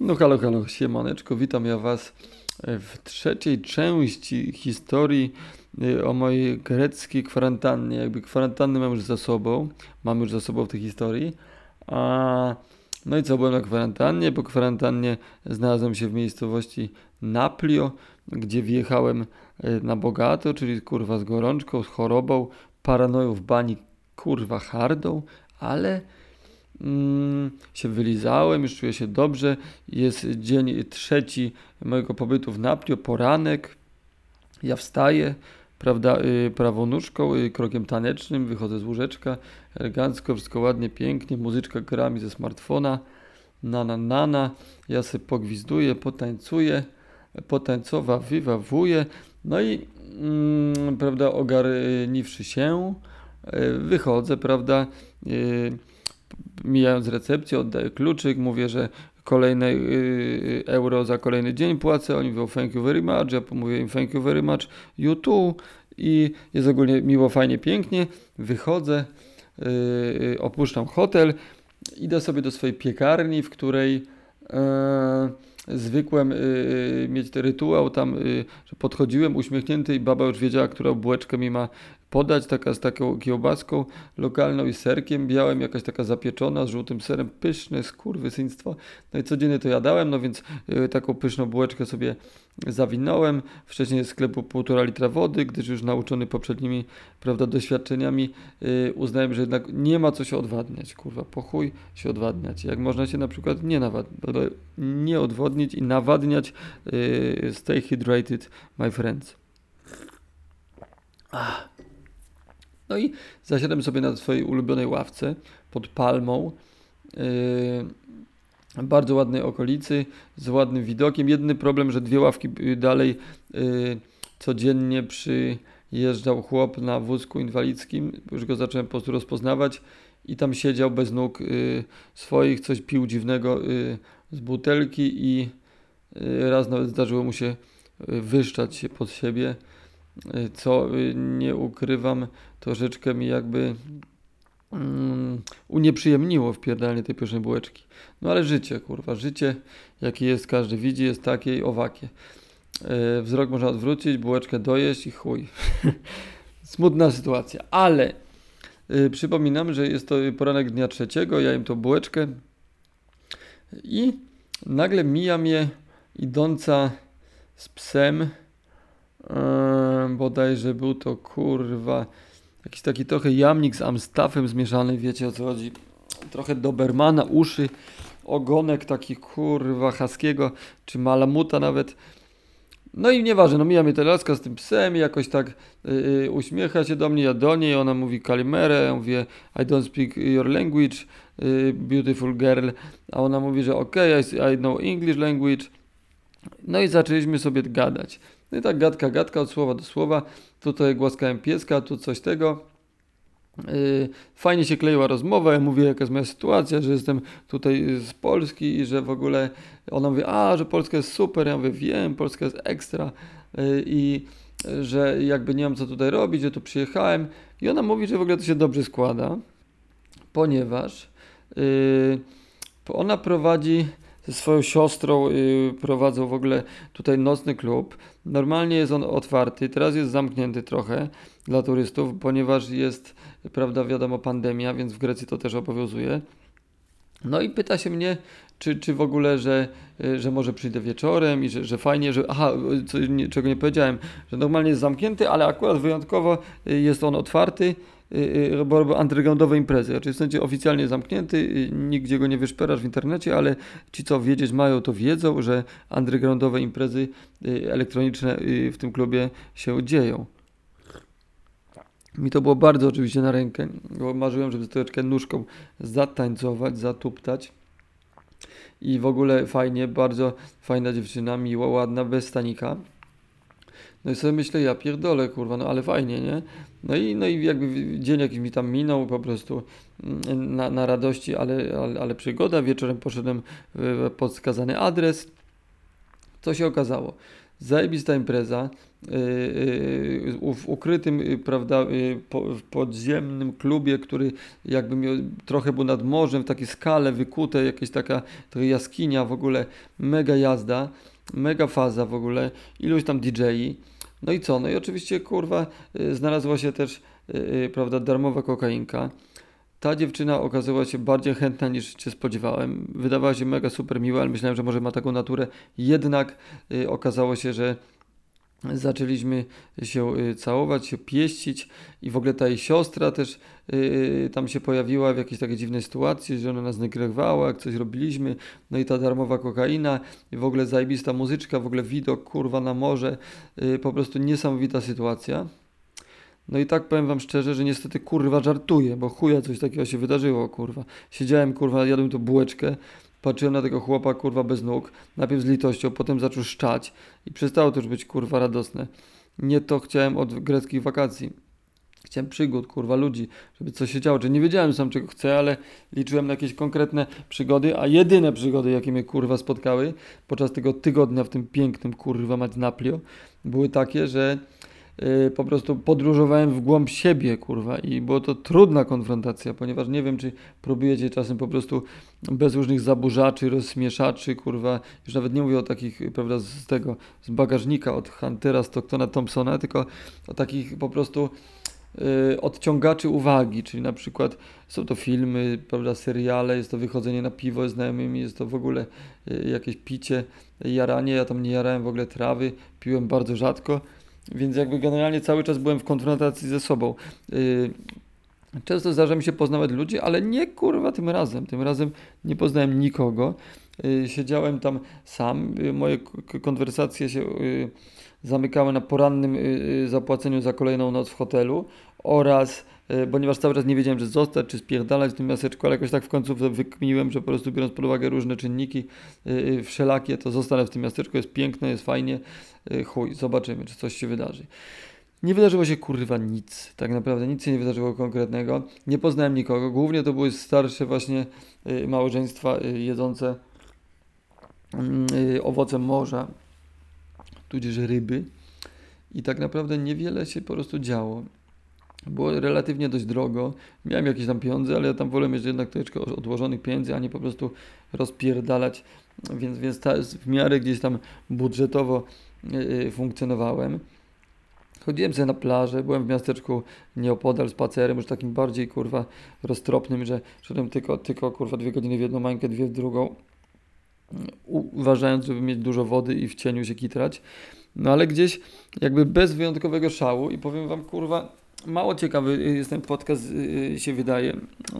No halo, halo, siemaneczko, witam ja Was w trzeciej części historii y, o mojej greckiej kwarantannie. Jakby kwarantanny mam już za sobą, mam już za sobą w tej historii. A, no i co, byłem na kwarantannie. Po kwarantannie znalazłem się w miejscowości Naplio, gdzie wjechałem y, na bogato, czyli kurwa z gorączką, z chorobą, paranoją w bani, kurwa hardą, ale się wylizałem, już czuję się dobrze. Jest dzień trzeci mojego pobytu w Naplio, poranek. Ja wstaję, prawda, y, prawą nóżką, y, krokiem tanecznym, wychodzę z łóżeczka, elegancko, wszystko ładnie, pięknie, muzyczka gra mi ze smartfona, nana, nana, ja sobie pogwizduję, potańcuję, potańcowa, wywawuję, no i, mm, prawda, ogarniwszy się, y, wychodzę, prawda, y, mijając recepcję, oddaję kluczyk, mówię, że kolejne y, euro za kolejny dzień płacę, oni mówią thank you very much, ja mówię im thank you very much, you too. I jest ogólnie miło, fajnie, pięknie, wychodzę, y, opuszczam hotel, idę sobie do swojej piekarni, w której e, zwykłem y, mieć ten rytuał tam, y, że podchodziłem uśmiechnięty i baba już wiedziała, którą bułeczkę mi ma podać, taka z taką kiełbaską lokalną i serkiem białym, jakaś taka zapieczona z żółtym serem, pyszne skurwysyństwo. No i codziennie to jadałem, no więc y, taką pyszną bułeczkę sobie zawinąłem. Wcześniej z sklepu półtora litra wody, gdyż już nauczony poprzednimi prawda, doświadczeniami yy, uznałem, że jednak nie ma co się odwadniać, kurwa, pochuj się odwadniać. Jak można się na przykład nie, nawad- nie odwodnić i nawadniać, yy, stay hydrated, my friends. Ach. No i zasiadłem sobie na swojej ulubionej ławce pod palmą. Yy, bardzo ładnej okolicy, z ładnym widokiem. Jedyny problem, że dwie ławki dalej yy, codziennie przyjeżdżał chłop na wózku inwalidzkim. Już go zacząłem po prostu rozpoznawać i tam siedział bez nóg yy, swoich, coś pił dziwnego z butelki i raz nawet zdarzyło mu się wyszczać się pod siebie co y, nie ukrywam, troszeczkę mi jakby um, unieprzyjemniło wpierdanie tej pierwszej bułeczki. No ale życie, kurwa, życie, jakie jest, każdy widzi, jest takie i owakie. Yy, wzrok można odwrócić, bułeczkę dojeść i chuj. Smutna sytuacja, ale yy, przypominam, że jest to poranek dnia trzeciego, ja jem tą bułeczkę i nagle mija mnie idąca z psem Yy, bodajże był to kurwa jakiś taki trochę jamnik z Amstafem zmieszany, wiecie o co chodzi. Trochę Dobermana, uszy, ogonek taki kurwa haskiego, czy malamuta nawet. No i nieważne, no mija mnie ta laska z tym psem i jakoś tak yy, uśmiecha się do mnie, ja do niej, ona mówi kalimerę, ja mówię I don't speak your language, yy, beautiful girl, a ona mówi, że ok, I, I know English language. No i zaczęliśmy sobie gadać. No i tak gadka, gadka od słowa do słowa. Tutaj głaskałem pieska, tu coś tego. Yy, fajnie się kleiła rozmowa, ja mówię jaka jest moja sytuacja, że jestem tutaj z Polski i że w ogóle ona mówi, a, że Polska jest super, ja mówię, wiem, Polska jest ekstra yy, i że jakby nie mam co tutaj robić, że tu przyjechałem i ona mówi, że w ogóle to się dobrze składa, ponieważ yy, ona prowadzi ze swoją siostrą yy, prowadzą w ogóle tutaj nocny klub. Normalnie jest on otwarty, teraz jest zamknięty trochę dla turystów, ponieważ jest, prawda, wiadomo, pandemia, więc w Grecji to też obowiązuje. No i pyta się mnie, czy, czy w ogóle, że, że może przyjdę wieczorem i że, że fajnie, że. Aha, co, nie, czego nie powiedziałem, że normalnie jest zamknięty, ale akurat wyjątkowo jest on otwarty Y, y, bo robią undergroundowe imprezy. Znaczy w sensie oficjalnie zamknięty, y, nigdzie go nie wyszperasz w internecie, ale ci co wiedzieć mają to wiedzą, że undergroundowe imprezy elektroniczne w tym klubie się dzieją. Mi to było bardzo oczywiście na rękę, bo marzyłem, żeby troszeczkę nóżką zatańcować, zatuptać. I w ogóle fajnie, bardzo fajna dziewczyna, miła, ładna, bez stanika. No i sobie myślę, ja pierdolę, kurwa, no ale fajnie, nie? No i, no i jakby dzień jakiś mi tam minął po prostu mm, na, na radości, ale, ale, ale przygoda. Wieczorem poszedłem pod wskazany adres. Co się okazało? zajebista impreza, w ukrytym, prawda, w podziemnym klubie, który jakby miał, trochę był nad morzem, w takiej skale wykute, jakaś taka, taka jaskinia w ogóle, mega jazda, mega faza w ogóle, iluś tam DJ-i. No i co? No i oczywiście, kurwa, znalazła się też, prawda, darmowa kokainka. Ta dziewczyna okazała się bardziej chętna niż się spodziewałem. Wydawała się mega super miła, ale myślałem, że może ma taką naturę. Jednak y, okazało się, że zaczęliśmy się y, całować, się pieścić i w ogóle ta jej siostra też yy, tam się pojawiła w jakiejś takiej dziwnej sytuacji, że ona nas nagrywała, jak coś robiliśmy, no i ta darmowa kokaina i w ogóle zajebista muzyczka, w ogóle widok, kurwa na morze, po prostu niesamowita sytuacja. No i tak powiem wam szczerze, że niestety kurwa żartuję, bo chuja coś takiego się wydarzyło, kurwa. Siedziałem, kurwa, jadłem tu bułeczkę, patrzyłem na tego chłopa, kurwa, bez nóg, najpierw z litością, potem zaczął szczać i przestało to już być, kurwa, radosne. Nie to chciałem od greckich wakacji. Chciałem przygód, kurwa, ludzi, żeby coś się działo. Czy nie wiedziałem sam czego chcę, ale liczyłem na jakieś konkretne przygody, a jedyne przygody, jakie mnie kurwa spotkały podczas tego tygodnia w tym pięknym kurwa mać Naplio, były takie, że po prostu podróżowałem w głąb siebie, kurwa, i było to trudna konfrontacja, ponieważ nie wiem, czy próbujecie czasem po prostu bez różnych zaburzaczy, rozśmieszaczy, kurwa, już nawet nie mówię o takich, prawda, z tego, z bagażnika od Huntera Stocktona Thompsona, tylko o takich po prostu y, odciągaczy uwagi, czyli na przykład są to filmy, prawda, seriale, jest to wychodzenie na piwo z znajomymi, jest to w ogóle y, jakieś picie, jaranie, ja tam nie jarałem w ogóle trawy, piłem bardzo rzadko, więc jakby generalnie cały czas byłem w konfrontacji ze sobą. Y, często zdarza mi się poznawać ludzi, ale nie kurwa tym razem. Tym razem nie poznałem nikogo. Y, siedziałem tam sam. Y, moje konwersacje się zamykały na porannym zapłaceniu za kolejną noc w hotelu oraz ponieważ cały czas nie wiedziałem, czy zostać, czy spierdalać w tym miasteczku, ale jakoś tak w końcu wykminiłem, że po prostu biorąc pod uwagę różne czynniki e, e, wszelakie, to zostanę w tym miasteczku, jest piękne, jest fajnie, chuj, zobaczymy, czy coś się wydarzy. Nie wydarzyło się kurwa nic, tak naprawdę nic się nie wydarzyło konkretnego. Nie poznałem nikogo, głównie to były starsze właśnie małżeństwa jedzące mm, owoce morza, tudzież ryby. I tak naprawdę niewiele się po prostu działo. Było relatywnie dość drogo. Miałem jakieś tam pieniądze, ale ja tam wolę mieć jednak troszeczkę odłożonych pieniędzy, a nie po prostu rozpierdalać. Więc, więc ta, w miarę gdzieś tam budżetowo yy, funkcjonowałem. Chodziłem sobie na plażę, byłem w miasteczku nieopodal spacerem, już takim bardziej kurwa roztropnym, że szedłem tylko, tylko kurwa dwie godziny w jedną mańkę, dwie w drugą, uważając, żeby mieć dużo wody i w cieniu się kitrać. No ale gdzieś jakby bez wyjątkowego szału i powiem wam kurwa, mało ciekawy jest ten podcast, y, się wydaje,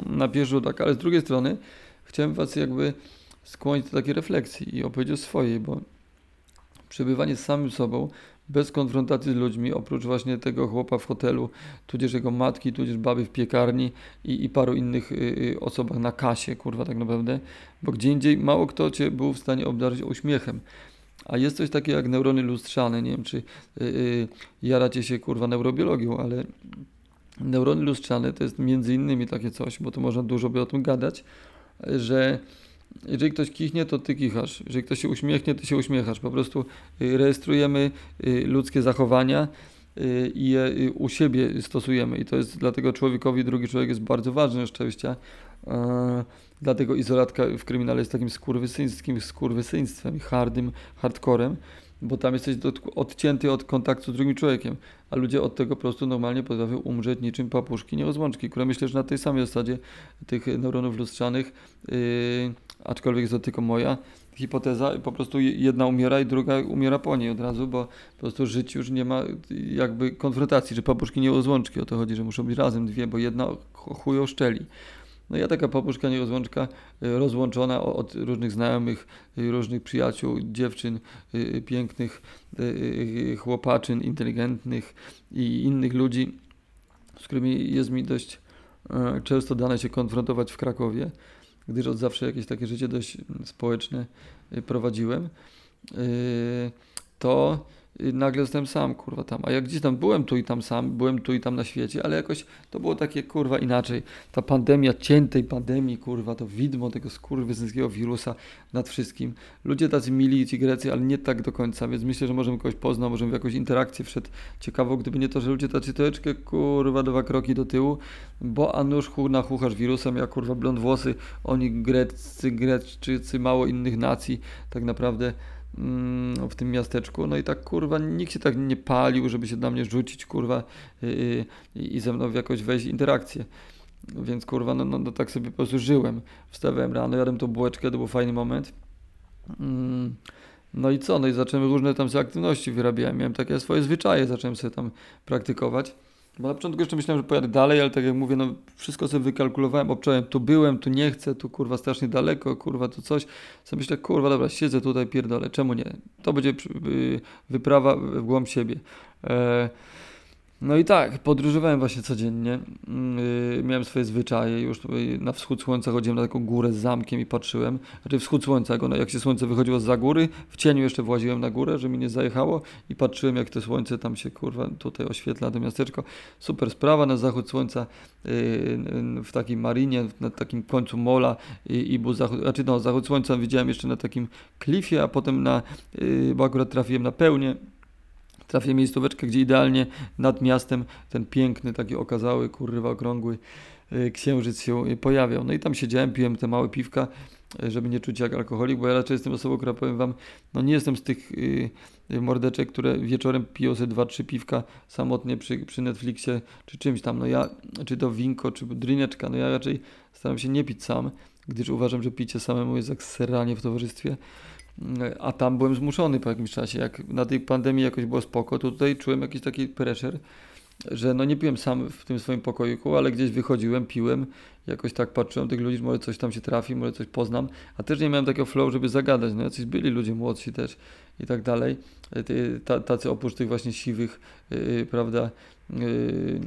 na pierwszy tak, ale z drugiej strony chciałem Was jakby skłonić do takiej refleksji i opowiedzieć o swojej, bo przebywanie z samym sobą, bez konfrontacji z ludźmi, oprócz właśnie tego chłopa w hotelu, tudzież jego matki, tudzież baby w piekarni i, i paru innych y, y, osobach na kasie, kurwa tak naprawdę, bo gdzie indziej mało kto Cię był w stanie obdarzyć uśmiechem. A jest coś takiego jak neurony lustrzane. Nie wiem, czy yy, jaracie się kurwa neurobiologią, ale neurony lustrzane to jest między innymi takie coś, bo to można dużo by o tym gadać, że jeżeli ktoś kichnie, to ty kichasz. Jeżeli ktoś się uśmiechnie, to się uśmiechasz. Po prostu y, rejestrujemy y, ludzkie zachowania i je u siebie stosujemy. I to jest dlatego człowiekowi drugi człowiek jest bardzo ważny szczęścia. Dlatego izolatka w kryminale jest takim skurwysyńskim skurwysyństwem, hardym hardcorem, bo tam jesteś odcięty od kontaktu z drugim człowiekiem, a ludzie od tego po prostu normalnie potrafią umrzeć niczym papuszki nierozłączki, które myślę, że na tej samej zasadzie tych neuronów lustrzanych, yy, aczkolwiek jest to tylko moja hipoteza, po prostu jedna umiera i druga umiera po niej od razu, bo po prostu żyć już nie ma jakby konfrontacji, że papuszki nie rozłączki, o to chodzi, że muszą być razem dwie, bo jedna chuj oszczeli. No ja taka papuszka nierozłączka, y, rozłączona od różnych znajomych, y, różnych przyjaciół, dziewczyn y, pięknych, chłopaczyn, inteligentnych i innych ludzi, z którymi jest mi dość często dane się konfrontować w Krakowie, gdyż od zawsze jakieś takie życie dość społeczne prowadziłem. to y, nagle zostałem sam, kurwa, tam. A jak gdzieś tam byłem tu i tam sam, byłem tu i tam na świecie, ale jakoś to było takie, kurwa, inaczej. Ta pandemia, ciętej pandemii, kurwa, to widmo tego skurwysyńskiego wirusa nad wszystkim. Ludzie tacy mili ci Grecy, ale nie tak do końca, więc myślę, że możemy kogoś poznać, możemy w jakąś interakcję wszedł ciekawo, gdyby nie to, że ludzie tacy troszeczkę, kurwa, dwa kroki do tyłu, bo a nóż na chucharz wirusem, ja, kurwa, blond włosy, oni Greccy, Grecczycy, mało innych nacji, tak naprawdę w tym miasteczku. No i tak kurwa, nikt się tak nie palił, żeby się na mnie rzucić, kurwa, i, i, i ze mną w jakoś wejść interakcję. Więc kurwa, no, no, no, tak sobie po prostu żyłem. Wstawałem rano, jadłem tą bułeczkę, to był fajny moment. Mm, no i co? No i zacząłem różne tam sobie aktywności wyrabiałem. Miałem takie swoje zwyczaje, zacząłem sobie tam praktykować. Bo na początku jeszcze myślałem, że pojadę dalej, ale tak jak mówię, no wszystko sobie wykalkulowałem, obcząłem, tu byłem, tu nie chcę, tu kurwa strasznie daleko, kurwa tu coś. Sobie myślę, kurwa dobra, siedzę tutaj, pierdolę, czemu nie? To będzie wyprawa w głąb siebie. E no i tak, podróżowałem właśnie codziennie. Yy, miałem swoje zwyczaje. Już na wschód słońca chodziłem na taką górę z zamkiem i patrzyłem. Znaczy wschód słońca, jak, ono, jak się słońce wychodziło za góry, w cieniu jeszcze właziłem na górę, żeby mi nie zajechało i patrzyłem jak to słońce tam się kurwa tutaj oświetla to miasteczko. Super sprawa, na zachód słońca yy, w takiej marinie, na takim końcu mola i, i był zachód, znaczy no, zachód słońca widziałem jeszcze na takim klifie, a potem na, yy, bo akurat trafiłem na pełnię trafię miejscóweczkę, gdzie idealnie nad miastem ten piękny, taki okazały, kurwa, okrągły y, księżyc się pojawiał. No i tam siedziałem, piłem te małe piwka, y, żeby nie czuć jak alkoholik, bo ja raczej jestem osobą, która powiem wam, no nie jestem z tych mordeczek, które wieczorem piją sobie dwa, trzy piwka samotnie przy, przy Netflixie czy czymś tam. No ja, czy to winko, czy drineczka, no ja raczej staram się nie pić sam, gdyż uważam, że picie samemu jest jak seranie w towarzystwie. A tam byłem zmuszony po jakimś czasie. Jak na tej pandemii jakoś było spoko, to tutaj czułem jakiś taki pressure, że no nie piłem sam w tym swoim pokoiku, ale gdzieś wychodziłem, piłem, jakoś tak patrzyłem tych ludzi, może coś tam się trafi, może coś poznam, a też nie miałem takiego flow, żeby zagadać, no jacyś byli ludzie młodsi też i tak dalej, tacy oprócz tych właśnie siwych, yy, prawda, yy,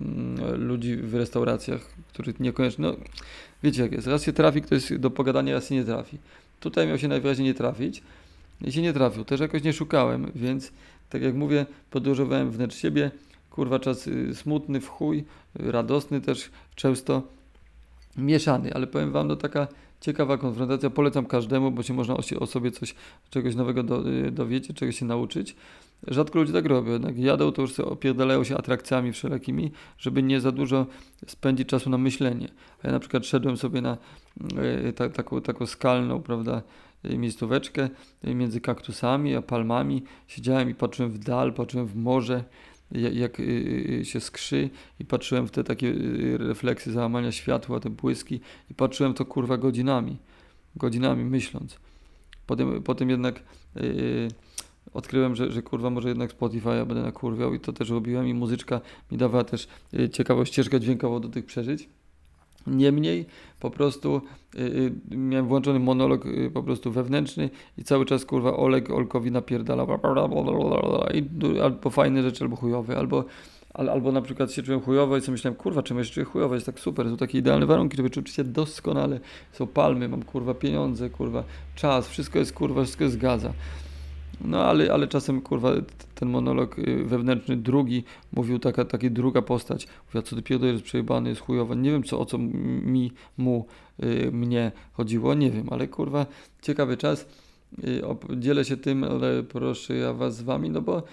ludzi w restauracjach, których niekoniecznie, no wiecie jak jest, raz się trafi ktoś do pogadania, raz się nie trafi. Tutaj miał się najwyraźniej nie trafić, i się nie trafił. Też jakoś nie szukałem, więc tak jak mówię, podróżowałem wnętrz siebie. Kurwa, czas y, smutny w chuj, radosny też często, mieszany, ale powiem wam, no taka ciekawa konfrontacja. Polecam każdemu, bo się można o, sobie coś, czegoś nowego do, y, dowiedzieć, czegoś się nauczyć. Rzadko ludzie tak robią, jednak jadą to już opierdalają się atrakcjami wszelakimi, żeby nie za dużo spędzić czasu na myślenie. A ja na przykład szedłem sobie na y, ta, taką, taką skalną, prawda, miejscóweczkę między kaktusami a palmami. Siedziałem i patrzyłem w dal, patrzyłem w morze, jak y, y, się skrzy i patrzyłem w te takie y, refleksy załamania światła, te błyski i patrzyłem to kurwa godzinami, godzinami myśląc. Potem, potem jednak yy, odkryłem, że, że kurwa może jednak Spotify będę nakurwiał i to też robiłem i muzyczka mi dawała też ciekawą ścieżkę dźwiękową do tych przeżyć. Niemniej po prostu y, y, miałem włączony monolog y, po prostu wewnętrzny i cały czas kurwa Oleg Olkowi napierdala i albo fajne rzeczy, albo chujowe, albo, al, albo na przykład się czułem chujowo i sobie myślałem, kurwa, czym się czuję chujowo, jest tak super, są takie idealne warunki, żeby czuć się doskonale, są palmy, mam kurwa pieniądze, kurwa czas, wszystko jest kurwa, wszystko jest zgadza. No ale, ale czasem kurwa ten monolog y, wewnętrzny, drugi, mówił taka, taka druga postać, mówiła co ty pierdolę, jest przejebany, jest chujowa, nie wiem co, o co mi, mu, y, mnie chodziło, nie wiem, ale kurwa ciekawy czas, y, dzielę się tym, ale proszę ja was z wami, no bo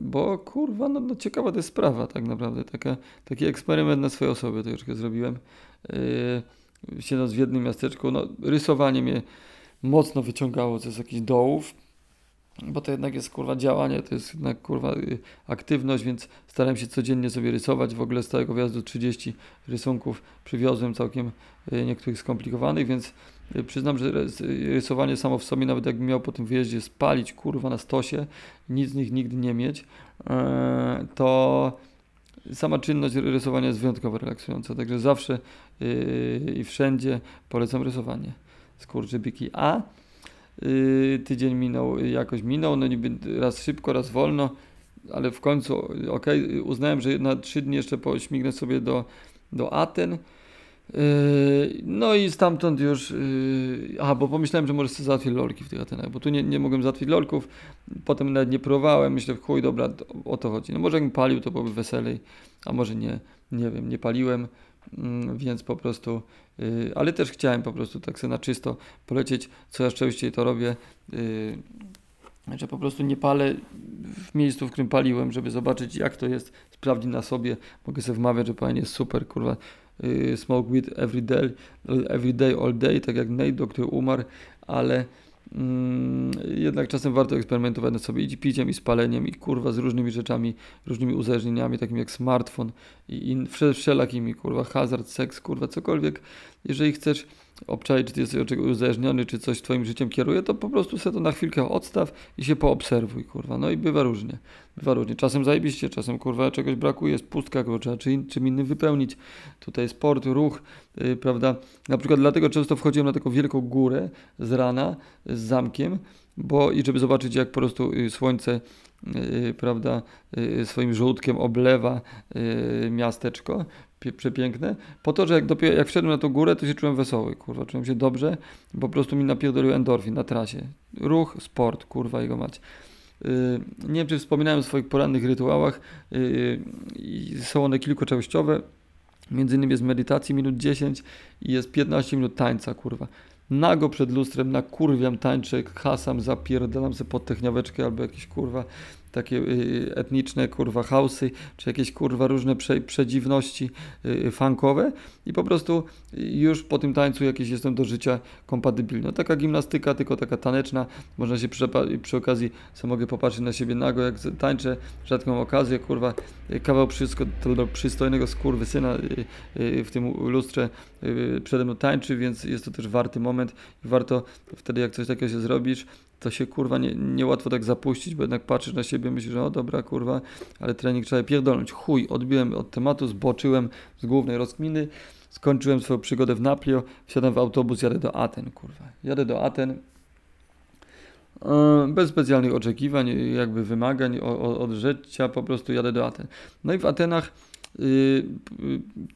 bo kurwa, no, no ciekawa to jest sprawa tak naprawdę, taka, taki eksperyment na swojej osobie już zrobiłem, yy, siedząc w jednym miasteczku, no rysowanie mnie mocno wyciągało z jakichś dołów, bo to jednak jest kurwa działanie, to jest jednak kurwa y, aktywność, więc starałem się codziennie sobie rysować. W ogóle z całego wjazdu 30 rysunków przywiozłem całkiem y, niektórych skomplikowanych, więc y, przyznam, że rysowanie samo w sobie, nawet jakbym miał po tym wyjeździe spalić kurwa na stosie, nic z nich nigdy nie mieć, e, to sama czynność rysowania jest wyjątkowo relaksująca, także zawsze i wszędzie polecam rysowanie. Skurczybyki. A tydzień minął, jakoś minął, no niby raz szybko, raz wolno, ale w końcu, ok, uznałem, że na trzy dni jeszcze pośmignę sobie do, do Aten. Yy, No i stamtąd już, yy, aha, bo pomyślałem, że może sobie załatwię lolki w tych Atenach, bo tu nie, nie mogłem załatwić lolków, potem nawet nie próbowałem, myślę, chuj, dobra, o to chodzi. No może jakbym palił, to byłoby weselej, a może nie, nie wiem, nie paliłem, więc po prostu, yy, ale też chciałem po prostu tak sobie na czysto polecieć, co ja częściej to robię, yy, że po prostu nie palę w miejscu, w którym paliłem, żeby zobaczyć jak to jest, sprawdzić na sobie, mogę sobie wmawiać, że panie jest super, kurwa, y, smoke weed every day, every day, all day, tak jak Nate, który umarł, ale mm, jednak czasem warto eksperymentować nad sobie i piciem, i spaleniem, i kurwa z różnymi rzeczami, różnymi uzależnieniami, takimi jak smartfon i, i wsze, wszelakimi, kurwa, hazard, seks, kurwa, cokolwiek. Jeżeli chcesz obczaić, czy ty jesteś od uzależniony, czy coś twoim życiem kieruje, to po prostu sobie to na chwilkę odstaw i się poobserwuj, kurwa. No i bywa różnie. Bywa różnie. Czasem zajebiście, czasem kurwa czegoś brakuje, jest pustka, kurwa, trzeba czy czym innym wypełnić. Tutaj sport, ruch, yy, prawda. Na przykład dlatego często wchodziłem na taką wielką górę z rana, z zamkiem, bo i żeby zobaczyć jak po prostu y, słońce, yy, prawda, yy, swoim żółtkiem oblewa miasteczko, przepiękne, po to, że jak, dopiero, jak wszedłem na tą górę, to się czułem wesoły, kurwa, czułem się dobrze, po prostu mi napierdolił endorfin na trasie. Ruch, sport, kurwa, jego mać. Yy, Nie wiem, czy wspominałem o swoich porannych rytuałach. I Są one kilkuczęściowe. Między innymi jest medytacji minut 10 i jest 15 minut tańca, kurwa. Nago przed lustrem, nakurwiam, tańczę, hasam, zapierdalam sobie pod techniaweczkę albo jakieś kurwa takie y, etniczne kurwa hausy, czy jakieś kurwa różne prze, przedziwności y, funkowe i po prostu już po tym tańcu jakieś jestem do życia kompatybilny. No, taka gimnastyka, tylko taka taneczna. Można się przy, przy okazji, co mogę popatrzeć na siebie nago, jak tańczę, rzadką okazję, kurwa, y, kawał przysko, to, przystojnego skurwysyna y, y, w tym lustrze y, przede mną tańczy, więc jest to też warty moment i warto wtedy, jak coś takiego się zrobisz, to się kurwa nie, niełatwo tak zapuścić, bo jednak patrzysz na siebie, myślisz, że o dobra kurwa, ale trening trzeba pierdolnąć. Chuj, odbiłem od tematu, zboczyłem z głównej rozkminy, skończyłem swoją przygodę w Naplio, wsiadam w autobus, jadę do Aten, kurwa. Jadę do Aten, e, bez specjalnych oczekiwań, jakby wymagań od życia, po prostu jadę do Aten. No i w Atenach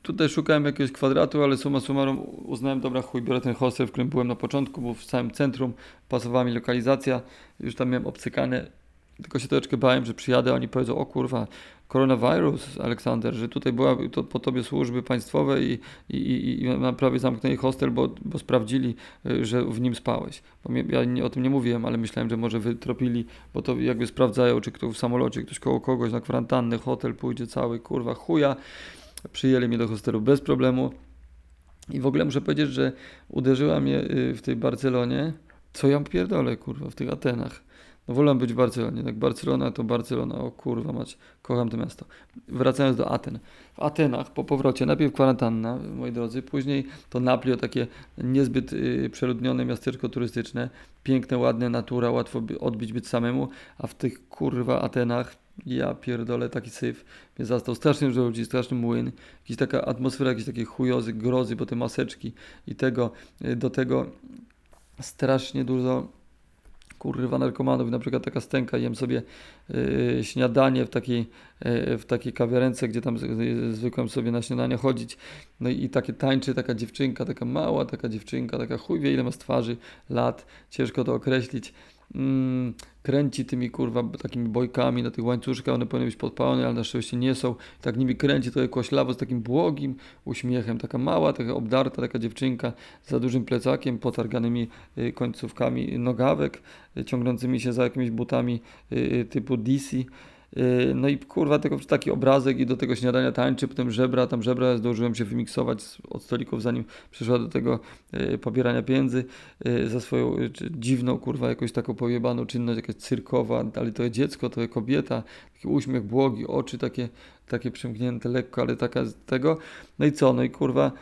tutaj szukałem jakiegoś kwadratu, ale summa summarum uznałem, dobra chuj, biorę ten hostel, w którym byłem na początku, bo w samym centrum pasowała mi lokalizacja, już tam miałem obcykane, tylko się troszeczkę bałem, że przyjadę, oni powiedzą, o kurwa, koronawirus, Aleksander, że tutaj była to po tobie służby państwowe i, i, i, i prawie zamknęli hostel, bo, bo sprawdzili, y, że w nim spałeś. Ja nie, o tym nie mówiłem, ale myślałem, że może wytropili, bo to jakby sprawdzają, czy kto w samolocie, ktoś koło kogoś na kwarantannę, hotel pójdzie cały, kurwa, chuja. Przyjęli mnie do hostelu bez problemu. I w ogóle muszę powiedzieć, że uderzyła mnie y, w tej Barcelonie, co ja pierdolę, kurwa, w tych Atenach. No wolę być w Barcelonie, tak Barcelona to Barcelona, o kurwa mać, kocham to miasto. Wracając do Aten. W Atenach po powrocie, najpierw kwarantanna, moi drodzy, później to Naplio, takie niezbyt y, przeludnione miasteczko turystyczne, piękne, ładne, natura, łatwo by odbić być samemu, a w tych kurwa Atenach ja pierdolę, taki syf mnie zastał. Strasznie dużo ludzi, straszny młyn, jakaś taka atmosfera, jakieś takie chujozy, grozy, bo te maseczki i tego, y, do tego strasznie dużo kurwa narkomanów, na przykład taka stęka, jem sobie y, śniadanie w takiej, y, w takiej kawiarence, gdzie tam z- zwykłem sobie na śniadanie chodzić, no i, i takie tańczy taka dziewczynka, taka mała taka dziewczynka, taka chuj wie ile ma z twarzy, lat, ciężko to określić, mm, kręci tymi kurwa takimi bojkami na tych łańcuszkach, one powinny być podpalone, ale na szczęście nie są, tak nimi kręci trochę koślawo z takim błogim uśmiechem, taka mała, taka obdarta taka dziewczynka za dużym plecakiem, potarganymi y, końcówkami nogawek, y, ciągnącymi się za jakimiś butami y, typu DC. Y, No i kurwa, tego, taki obrazek i do tego śniadania tańczy, potem żebra, tam żebra zdążyłem się wymiksować od stolików, zanim przeszła do tego y, pobierania pieniędzy y, za swoją dziwną, kurwa, jakąś taką pojebaną czynność, jakaś cyrkowa, ale to jest dziecko, to jest kobieta, taki uśmiech błogi, oczy takie, takie przymknięte lekko, ale taka z tego. No i co, no i kurwa,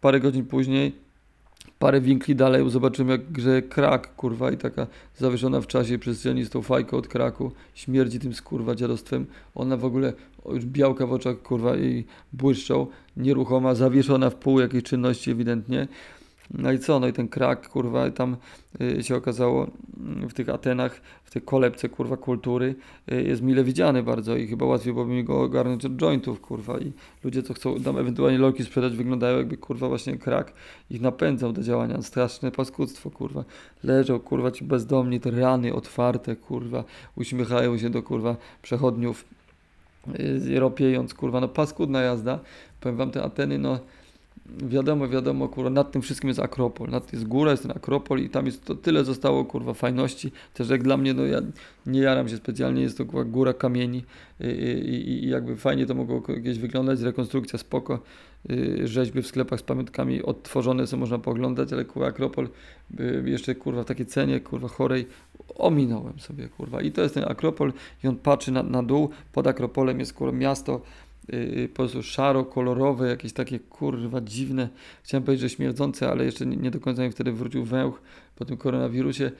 parę godzin później parę winkli dalej zobaczymy jak grze krak, kurwa, i taka zawieszona w czasie i przestrzeni z tą fajką od kraku, śmierdzi tym skurwa dziadostwem. Ona w ogóle już białka w oczach, kurwa, i błyszczą, nieruchoma, zawieszona w pół jakiejś czynności ewidentnie. No i co? No i ten krak, kurwa, tam y, się okazało mm, w tych Atenach, w tej kolebce, kurwa, kultury y, jest mile widziany bardzo i chyba łatwiej byłoby mi go ogarnąć od jointów, kurwa. I ludzie, co chcą tam ewentualnie lolki sprzedać, wyglądają jakby, kurwa, właśnie krak ich napędzał do działania. Straszne paskudztwo, kurwa. Leżą, kurwa, ci bezdomni, te rany otwarte, kurwa, uśmiechają się do, kurwa, przechodniów, yy, ropiejąc, kurwa, no paskudna jazda. Powiem wam, te Ateny, no wiadomo, wiadomo, kurwa, nad tym wszystkim jest Akropol, nad jest góra, jest ten Akropol i tam jest to tyle zostało, kurwa, fajności, też jak dla mnie, no ja nie jaram się specjalnie, jest to kurwa, góra kamieni i, i, i jakby fajnie to mogło gdzieś wyglądać, rekonstrukcja spoko, y, rzeźby w sklepach z pamiątkami odtworzone, co można pooglądać, ale kurwa Akropol y, jeszcze kurwa w takiej cenie, kurwa chorej, ominąłem sobie, kurwa, i to jest ten Akropol i on patrzy na, na dół, pod Akropolem jest kurwa miasto, yy, po prostu szaro, kolorowe, jakieś takie kurwa dziwne, chciałem powiedzieć, że śmierdzące, ale jeszcze nie, nie do końca mi wtedy wrócił węch po tym koronawirusie.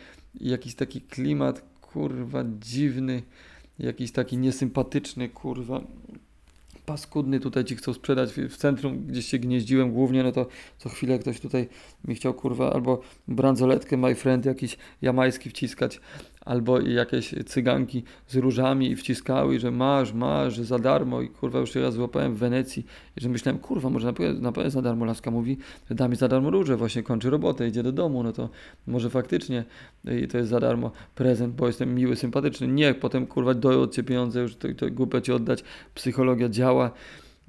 I jakiś taki klimat kurwa dziwny, jakiś taki niesympatyczny, kurwa paskudny tutaj ci chcą sprzedać w centrum, gdzieś się gnieździłem głównie, no to co chwilę ktoś tutaj mi chciał kurwa albo bransoletkę my friend jakiś jamański wciskać, albo jakieś cyganki z różami i wciskały, że masz, masz, za darmo i kurwa już się raz złapałem w Wenecji i że myślałem, kurwa, może na pewno, na pewno za darmo laska mówi, że da mi za darmo róże, właśnie kończy robotę, idzie do domu, no to może faktycznie i to jest za darmo prezent, bo jestem miły, sympatyczny. Nie, potem kurwa doją od ciebie pieniądze, już to, to głupio ci oddać, psychologia działa.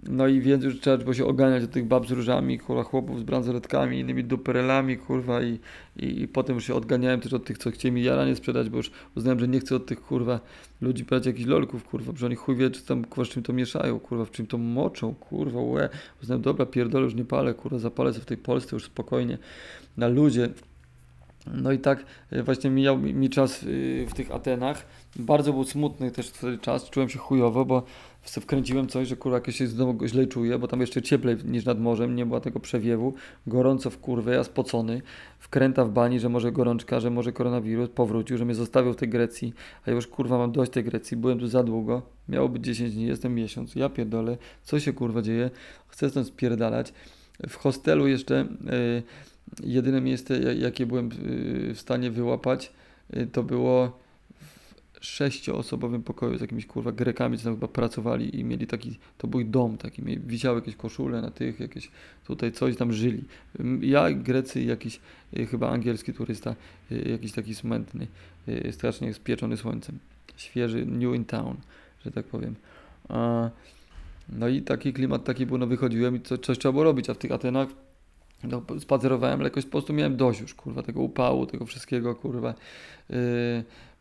No i więc już trzeba było się oganiać od tych bab z różami, kurwa, chłopów z bransoletkami, innymi duperelami, kurwa, i, i, i potem już się odganiałem też od tych, co chcieli mi jaranie sprzedać, bo już uznałem, że nie chcę od tych, kurwa, ludzi brać jakichś lolków, kurwa, że oni chuj wie, czy tam, kurwa, z czym to mieszają, kurwa, w czym to moczą, kurwa, łe. Uznałem, dobra, pierdolę, już nie palę, kurwa, zapalę sobie w tej Polsce już spokojnie, na ludzie. No i tak e, właśnie mijał mi, czas y, w tych Atenach. Bardzo był smutny też wtedy czas, czułem się chujowo, bo wkręciłem coś, że kurwa jakieś się znowu źle czuję, bo tam jeszcze cieplej niż nad morzem, nie było tego przewiewu, gorąco w kurwę, ja spocony, wkręta w bani, że może gorączka, że może koronawirus, powrócił, że mnie zostawił w tej Grecji, a już kurwa mam dość tej Grecji, byłem tu za długo, miało być 10 dni, jestem miesiąc, ja pierdolę, co się kurwa dzieje, chcę stąd spierdalać. W hostelu jeszcze yy, jedyne miejsce, jakie byłem yy, w stanie wyłapać, yy, to było sześcioosobowym pokoju z jakimiś kurwa Grekami, co tam chyba pracowali i mieli taki, to był dom taki, mieli, wisiały jakieś koszule na tych, jakieś tutaj coś tam żyli. Ja, Grecy i jakiś y, chyba angielski turysta, y, jakiś taki smętny, y, strasznie spieczony słońcem. Świeży, new in town, że tak powiem. No i taki klimat taki był, no wychodziłem i co, coś trzeba było robić, a w tych Atenach no, spacerowałem, ale jakoś po prostu miałem dość już, kurwa, tego upału, tego wszystkiego, kurwa. Yy,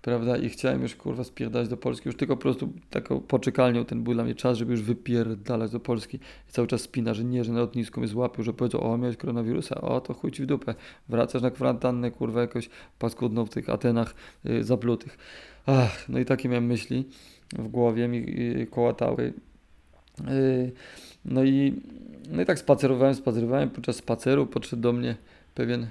prawda, i chciałem już kurwa spierdać do Polski, już tylko po prostu taką poczekalnią ten był dla mnie czas, żeby już wypierdalać do Polski. I cały czas spina, że nie, że na lotnisku mnie złapił, że powiedzą, o miałeś koronawirusa, o to chuj ci w dupę, wracasz na kwarantannę, kurwa jakoś paskudną w tych Atenach yy, zaplutych. Ach, no i takie miałem myśli w głowie mi yy, kołatały. Yy, no i, no i tak spacerowałem, spacerowałem, podczas spaceru podszedł do mnie pewien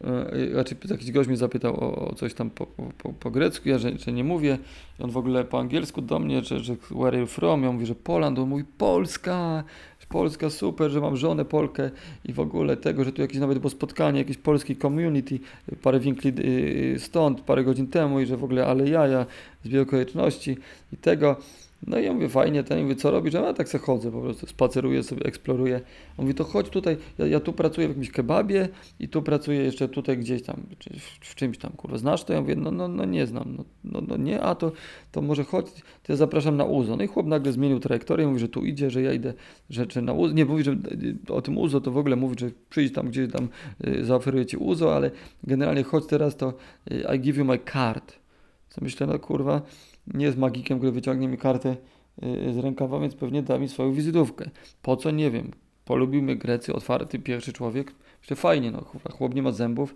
raczej znaczy, jakiś gość mnie zapytał o, coś tam po, po, po, grecku, ja że, że, nie mówię. I on w ogóle po angielsku do mnie, że, że where are you from? Ja mówię, że Poland. On mówi Polska, Polska super, że mam żonę Polkę i w ogóle tego, że tu jakieś nawet było spotkanie, jakieś polskiej community, parę winkli y, stąd, parę godzin temu i że w ogóle ale jaja z wielkojeczności i tego. No i ja mówię, fajnie, ten mówię, co robisz? A ja tak sobie chodzę, po prostu spaceruję sobie, eksploruję. On mówi, to chodź tutaj, ja, ja, tu pracuję w jakimś kebabie i tu pracuję jeszcze tutaj gdzieś tam, w, czymś tam, kurwa, znasz to? Ja mówię, no, no, no nie znam, no, no, no nie, a to, to może chodź, to ja zapraszam na UZO. No i chłop nagle zmienił trajektorię, mówi, że tu idzie, że ja idę, że na UZO, nie, mówi, że o tym UZO to w ogóle mówi, że przyjdź tam, gdzieś tam y, zaoferuję Ci UZO, ale generalnie chodź teraz, to y, I give you my card. Co myślę, no kurwa, nie jest magikiem, który wyciągnie mi kartę y, z rękawa, więc pewnie da mi swoją wizytówkę. Po co? Nie wiem. Polubił mnie Grecy, otwarty pierwszy człowiek. Myślę, fajnie, no chłop nie ma zębów,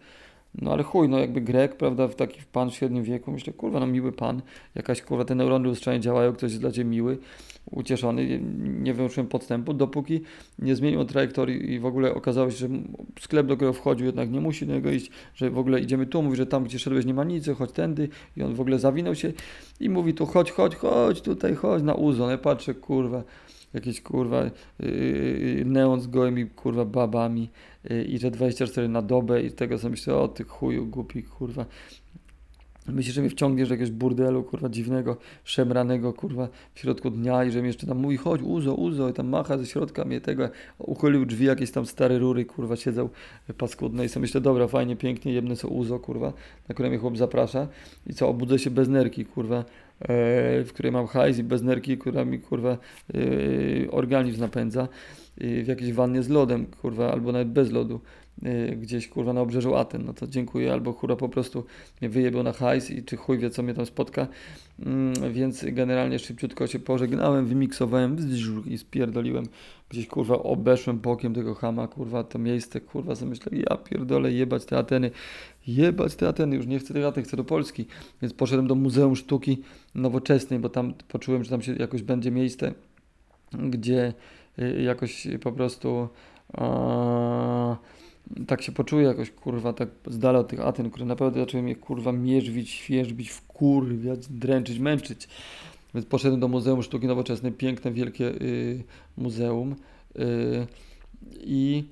no ale chuj, no jakby Grek, prawda, w taki pan w średnim wieku, myślę, kurwa, no miły pan, jakaś kurwa, te neurony lustrzane działają, ktoś jest dla ciebie miły, ucieszony, nie wyruszyłem podstępu, dopóki nie zmienił trajektorii i w ogóle okazało się, że sklep, do którego wchodził, jednak nie musi do niego iść, że w ogóle idziemy tu, mówi, że tam, gdzie szedłeś, nie ma nic, chodź tędy. I on w ogóle zawinął się i mówi tu, chodź, chodź, chodź, tutaj, chodź na uzon, ja patrzę, kurwa, jakieś kurwa yy, neon z gołymi kurwa babami, i że 24 na dobę i tego sobie myślę, o ty chuju, głupi, kurwa. Myślisz, że mnie wciągniesz do jakiegoś burdelu, kurwa, dziwnego, szemranego, kurwa, w środku dnia i że mi jeszcze tam mówi, chodź, uzo, uzo, i tam macha ze środka mnie tego, uchylił drzwi, jakieś tam stare rury, kurwa, siedzą paskudne i sobie myślę, dobra, fajnie, pięknie, jedne są uzo, kurwa, na które mnie chłop zaprasza i co, obudzę się bez nerki, kurwa, e, w której mam hajs i bez nerki, która mi, kurwa, e, organizm napędza, w jakiejś wannie z lodem, kurwa, albo nawet bez lodu. Y, gdzieś kurwa na obrzeżu Aten, no to dziękuję, albo kurwa po prostu mnie na hajs i czy chuj wie co mnie tam spotka, mm, więc generalnie szybciutko się pożegnałem, wymiksowałem i spierdoliłem, gdzieś kurwa obeszłem bokiem tego hama, kurwa to miejsce, kurwa sobie ja pierdolę jebać te Ateny, jebać te Ateny, już nie chcę tych Aten, chcę do Polski, więc poszedłem do Muzeum Sztuki Nowoczesnej, bo tam poczułem, że tam się jakoś będzie miejsce, gdzie y, jakoś po prostu... A, tak się poczuję jakoś, kurwa, tak z dala od tych Aten, które naprawdę zaczęły mnie, kurwa, mierzwić, świeżbić, wkurwiać, dręczyć, męczyć. Więc poszedłem do Muzeum Sztuki Nowoczesnej, piękne, wielkie y, muzeum. Y, I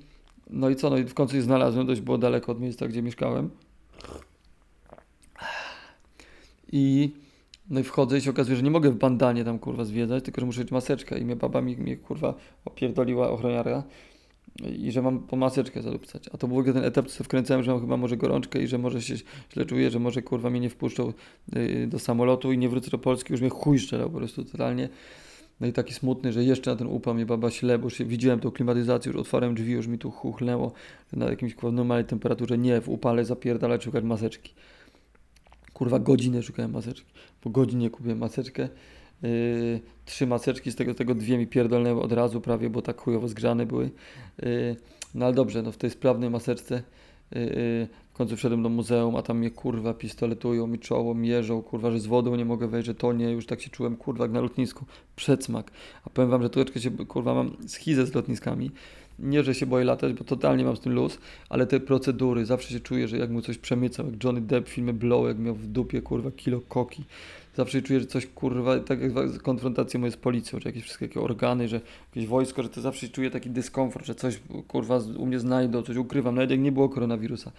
no i co, no i w końcu je znalazłem, dość było daleko od miejsca, gdzie mieszkałem. I no i wchodzę i się okazuje, że nie mogę w bandanie tam kurwa zwiedzać, tylko że muszę mieć maseczkę i mnie baba mi, mnie kurwa opierdoliła ochroniarka i że mam po maseczkę zadupcać. A to był ten etap, co wkręcałem, że mam chyba może gorączkę i że może się źle czuję, że może kurwa mnie nie wpuszczą yy, do samolotu i nie wrócę do Polski, już mnie chuj szczelał po prostu totalnie. No i taki smutny, że jeszcze na ten upał mnie baba śle, bo już widziałem tą klimatyzację, już otwarłem drzwi, już mi tu chuchnęło na jakimś kurwa normalnej temperaturze. Nie, w upale zapierdalać szukać maseczki. Kurwa godzinę szukałem maseczki. Po godzinie kupiłem maseczkę. Yy, trzy maseczki, z tego, tego dwie mi pierdolnęły od razu prawie, bo tak chujowo zgrzane były. Yy, no ale dobrze, no w tej sprawnej maseczce yy, w końcu wszedłem do muzeum, a tam mnie kurwa pistoletują, mi czoło mierzą, kurwa, że z wodą nie mogę wejść, że to nie, już tak się czułem, kurwa, jak na lotnisku, przedsmak. A powiem wam, że troszeczkę się, kurwa, mam schizę z lotniskami. Nie, że się boję latać, bo totalnie mam z tym luz, ale te procedury, zawsze się czuję, że jak mu coś przemycał, jak Johnny Depp w filmie Blow, jak miał w dupie, kurwa, kilo koki, zawsze czuję, że coś kurwa, tak jak konfrontacja moje z policją, czy jakieś wszystkie organy, że jakieś wojsko, że to zawsze czuję taki dyskomfort, że coś kurwa u mnie znajdą, coś ukrywam, nawet jak nie było koronawirusa.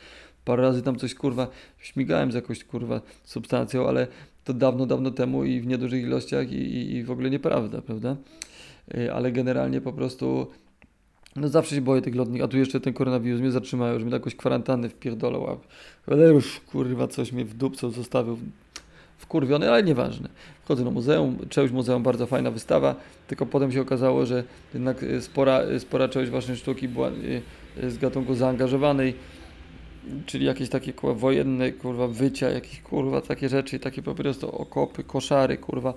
Parę razy tam coś kurwa śmigałem z jakąś kurwa substancją, ale to dawno, dawno temu i w niedużych ilościach i, i, i w ogóle nieprawda, prawda? Y, ale generalnie po prostu no zawsze się boję tych lotnych, a tu jeszcze ten koronawirus mnie zatrzymają, że mi jakąś kwarantannę wpierdolą, ale już kurwa coś mnie w dupcu zostawił wkurwiony, ale nieważne. Wchodzę do muzeum, część muzeum, bardzo fajna wystawa, tylko potem się okazało, że jednak y, spora, y, spora część waszej sztuki była y, z gatunku zaangażowanej, czyli jakieś takie kurwa, wojenne kurwa wycia, jakieś kurwa takie rzeczy, takie po prostu okopy, koszary, kurwa.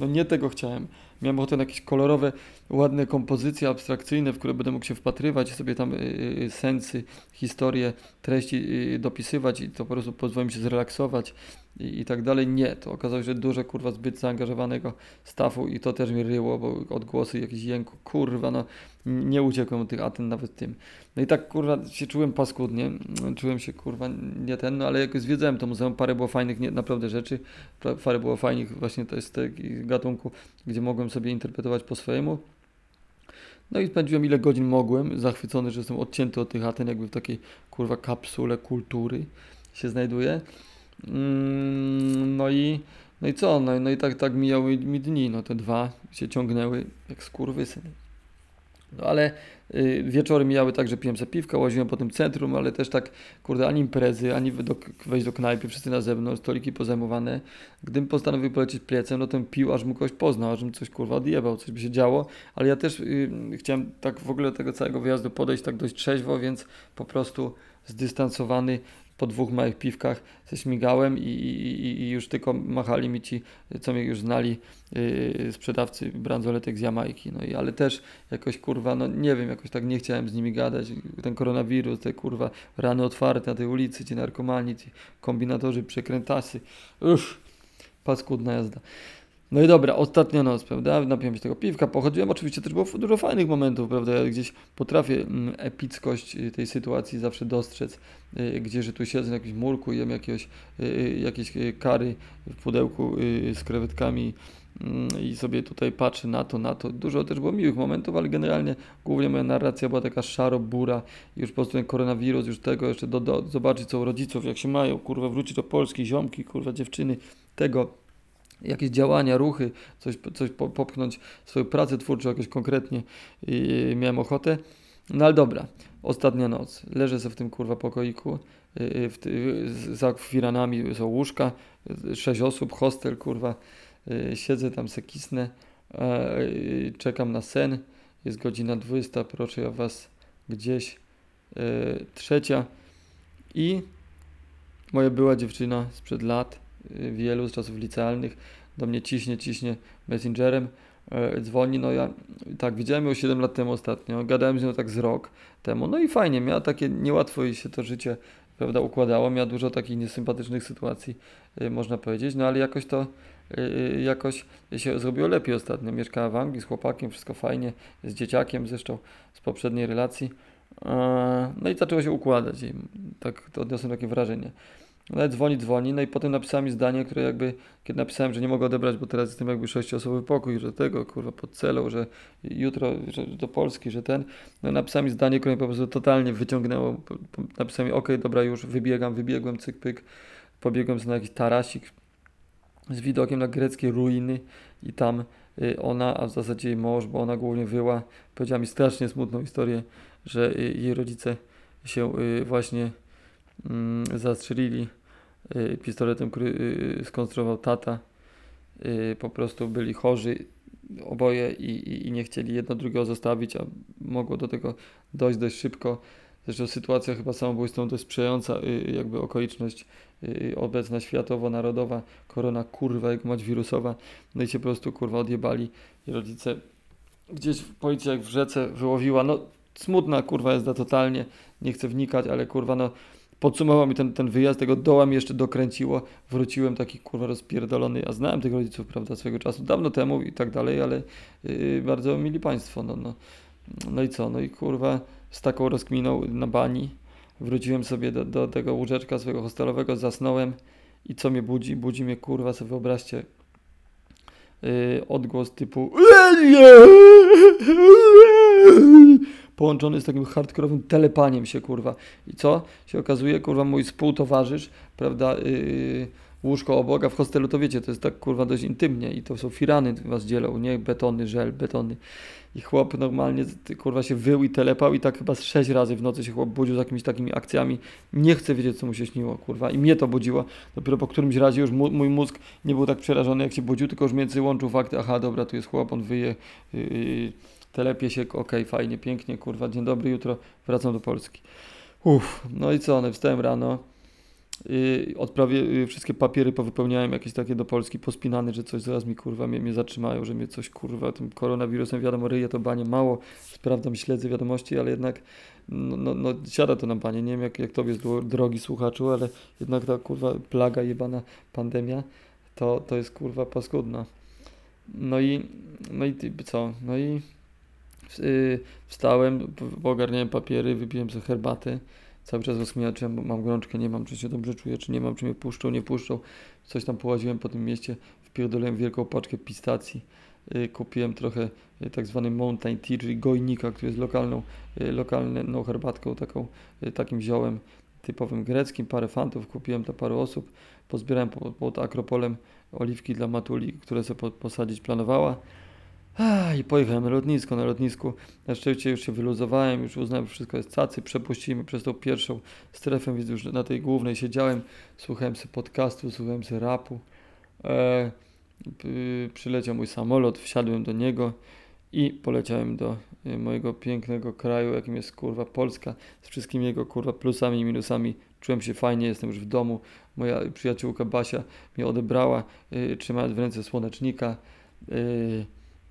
No nie tego chciałem. Miałem ochotę na jakieś kolorowe, ładne kompozycje abstrakcyjne, w które będę mógł się wpatrywać, sobie tam y, sensy, historie, treści y, dopisywać i to po prostu pozwoli mi się zrelaksować i, i tak dalej. Nie, to okazało się, że dużo kurwa zbyt zaangażowanego stafu i to też mi ryło, bo odgłosy jakiś jęku, kurwa, no nie uciekłem od tych Aten nawet tym. No i tak kurwa się czułem paskudnie, czułem się kurwa nie ten, no ale jak zwiedzałem to muzeum, parę było fajnych nie, naprawdę rzeczy, parę było fajnych właśnie to jest tego gatunku, gdzie mogłem sobie interpretować po swojemu. No i spędziłem ile godzin mogłem, zachwycony, że jestem odcięty od tych Aten, jakby w takiej kurwa kapsule kultury się znajduję. Mm, no i, no i co? No, no i tak, tak mijały mi dni, no te dwa się ciągnęły jak skurwysyn. No ale y, wieczory mijały tak, że piłem sobie piwka, łaziłem po tym centrum, ale też tak, kurde, ani imprezy, ani do, wejść do knajpy, wszyscy na zewnątrz, stoliki pozajmowane. Gdybym postanowił polecieć plecem, no to pił, aż mu kogoś poznał, aż coś kurwa odjebał, coś by się działo, ale ja też y, chciałem tak w ogóle do tego całego wyjazdu podejść tak dość trzeźwo, więc po prostu zdystansowany po dwóch małych piwkach ze śmigałem i, i, i, już tylko machali mi ci, co mnie już znali, yy, sprzedawcy bransoletek z Jamajki. No i ale też jakoś kurwa, no nie wiem, jakoś tak nie chciałem z nimi gadać. Ten koronawirus, te kurwa rany otwarte na tej ulicy, ci narkomani, ci kombinatorzy, przekrętasy. Uff, paskudna jazda. No i dobra, ostatnia noc, prawda? Napiłem się tego piwka, pochodziłem. Oczywiście też było dużo fajnych momentów, prawda? Ja gdzieś potrafię mm, epickość y, tej sytuacji zawsze dostrzec, y, gdzie, że tu siedzę na jakimś murku, jem jakiegoś, y, jakieś kary w pudełku z krewetkami mm, i sobie tutaj patrzę na to, na to. Dużo też było miłych momentów, ale generalnie głównie moja narracja była taka szaro-bura. Już po prostu ten koronawirus, już tego, jeszcze do, do, zobaczyć co u rodziców, jak się mają, kurwa, wrócić do Polski, ziomki, kurwa, dziewczyny, tego jakieś działania, ruchy, coś, coś popchnąć, swoją pracę twórczą jakoś konkretnie i miałem ochotę. No ale dobra, ostatnia noc. Leżę sobie w tym kurwa pokoiku, y, y, w, za firanami są łóżka, sześć osób, hostel kurwa, y, siedzę tam se kisnę, czekam na sen, jest godzina 20, proszę ja was gdzieś trzecia i moja była dziewczyna sprzed lat, wielu z czasów licealnych, do mnie ciśnie, ciśnie messengerem, e, dzwoni, no ja tak, widziałem ją 7 lat temu ostatnio, gadałem z nią tak z rok temu, no i fajnie, miała takie, niełatwo jej się to życie, prawda, układało, miała dużo takich niesympatycznych sytuacji, e, można powiedzieć, no ale jakoś to, e, jakoś się zrobiło lepiej ostatnio, mieszkała w Anglii z chłopakiem, wszystko fajnie, z dzieciakiem zresztą z poprzedniej relacji, no i zaczęło się układać i tak odniosłem takie wrażenie. No ale dzwoni, dzwoni, no i potem napisałem mi zdanie, które jakby, kiedy napisałem, że nie mogę odebrać, bo teraz jestem jakby sześciosobowy pokój, że tego, kurwa, pod celą, że jutro że do Polski, że ten, no napisałem mi zdanie, które mnie po prostu totalnie wyciągnęło, napisałem mi, ok, dobra, już wybiegam, wybiegłem, cyk, pyk, pobiegłem na jakiś tarasik z widokiem na greckie ruiny i tam y, ona, a w zasadzie jej mąż, bo ona głównie wyła, powiedziała mi strasznie smutną historię, że y, jej rodzice się y, właśnie zastrzelili y, pistoletem, który y, skonstruował tata. Y, po prostu byli chorzy oboje i, i, i, nie chcieli jedno drugiego zostawić, a mogło do tego dojść dość szybko. Zresztą sytuacja chyba samobójstwą dość sprzyjająca, jakby okoliczność obecna światowo-narodowa, korona kurwa, jak mać wirusowa, no i się po prostu kurwa odjebali i rodzice gdzieś policja jak w rzece wyłowiła, no smutna kurwa jest totalnie, nie chcę wnikać, ale kurwa no podsumował mi ten, ten wyjazd, tego doła mi jeszcze dokręciło, wróciłem taki kurwa rozpierdolony, ja znałem tych rodziców, prawda, swego czasu, dawno temu i tak dalej, ale yy, bardzo mili państwo, no, no, no i co, no i kurwa z taką rozkminą na bani wróciłem sobie do, do tego łóżeczka swojego hostelowego, zasnąłem i co mnie budzi? Budzi mnie kurwa, sobie wyobraźcie, yy, odgłos typu połączony z takim hardkorowym telepaniem się, kurwa. I co? Się okazuje, kurwa, mój współtowarzysz, prawda, yy, łóżko obok, a w hostelu to wiecie, to jest tak, kurwa, dość intymnie i to są firany was dzielą, nie? Betony, żel, betony. I chłop normalnie, kurwa, się wył i telepał i tak chyba z sześć razy w nocy się chłop budził z jakimiś takimi akcjami. Nie chcę wiedzieć, co mu się śniło, kurwa. I mnie to budziło. Dopiero po którymś razie już mój mózg nie był tak przerażony, jak się budził, tylko już między łączył fakty, aha, dobra, tu jest chłop, on wyje, yy, telepie się, okay, fajnie, pięknie, kurwa, dzień dobry, jutro wracam do Polski. Uff, no i co, no wstałem rano, yy, odprawie yy, wszystkie papiery powypełniałem, jakieś takie do Polski pospinane, że coś zaraz mi, kurwa, mnie, mnie zatrzymają, że mnie coś, kurwa, tym koronawirusem, wiadomo, ryje to banie mało, sprawdzam, śledzę wiadomości, ale jednak, no, no, no siada to na banie, nie wiem jak, jak tobie jest drogi słuchaczu, ale jednak ta, kurwa, plaga jebana pandemia, to, to jest, kurwa, paskudna. No i, no i co, no i Y, wstałem, ogarniałem papiery, wypiłem sobie herbatę. Cały czas rozkminiałem, czy mam gorączkę, nie mam, czy się dobrze czuję, czy nie mam, czy mnie puszczą, nie puszczą. Coś tam połaziłem po tym mieście, wpierdoliłem wielką paczkę pistacji. Y, kupiłem trochę y, tak zwany mountain tea, czyli gojnika, który jest lokalną, lokalną herbatką, taką, takim ziołem typowym greckim. Parę fantów kupiłem dla paru osób. Pozbierałem pod, pod Akropolem oliwki dla Matuli, które sobie posadzić planowała. I pojechałem na lotnisko. Na lotnisku na szczęście już się wyluzowałem, już uznałem, że wszystko jest cacy. Przepuścimy przez tą pierwszą strefę, więc już na tej głównej siedziałem. Słuchałem sobie podcastu, słuchałem sobie rapu. E, przyleciał mój samolot, wsiadłem do niego i poleciałem do e, mojego pięknego kraju, jakim jest kurwa Polska, z wszystkimi jego kurwa plusami i minusami. Czułem się fajnie, jestem już w domu. Moja przyjaciółka Basia mnie odebrała, y, trzymając w ręce słonecznika. Y,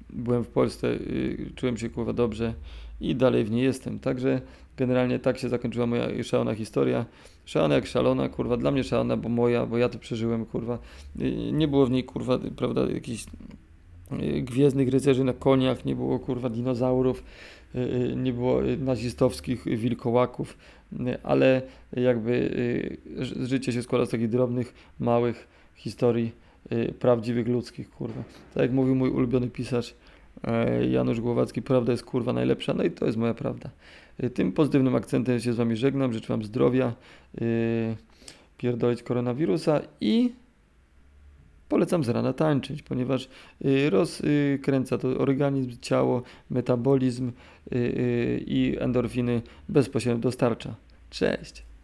byłem w Polsce, y, czułem się kurwa dobrze i dalej w niej jestem. Także generalnie tak się zakończyła moja szalona historia. Szalona jak szalona, kurwa, dla mnie szalona, bo moja, bo ja to przeżyłem, kurwa. Y, nie było w niej, kurwa, prawda, jakichś y, gwiezdnych rycerzy na koniach, nie było, kurwa, dinozaurów, nie było nazistowskich wilkołaków, ale jakby życie się składa z takich drobnych, małych historii prawdziwych ludzkich, kurwa. Tak jak mówił mój ulubiony pisarz e, Janusz Głowacki, prawda jest kurwa najlepsza, no i to jest moja prawda. Y, Tym pozytywnym akcentem się z Wami żegnam, życzę Wam zdrowia, y, pierdolić koronawirusa i polecam z rana tańczyć, ponieważ y, rozkręca to organizm, ciało, metabolizm y, y, i endorfiny bezpośrednio dostarcza. Cześć!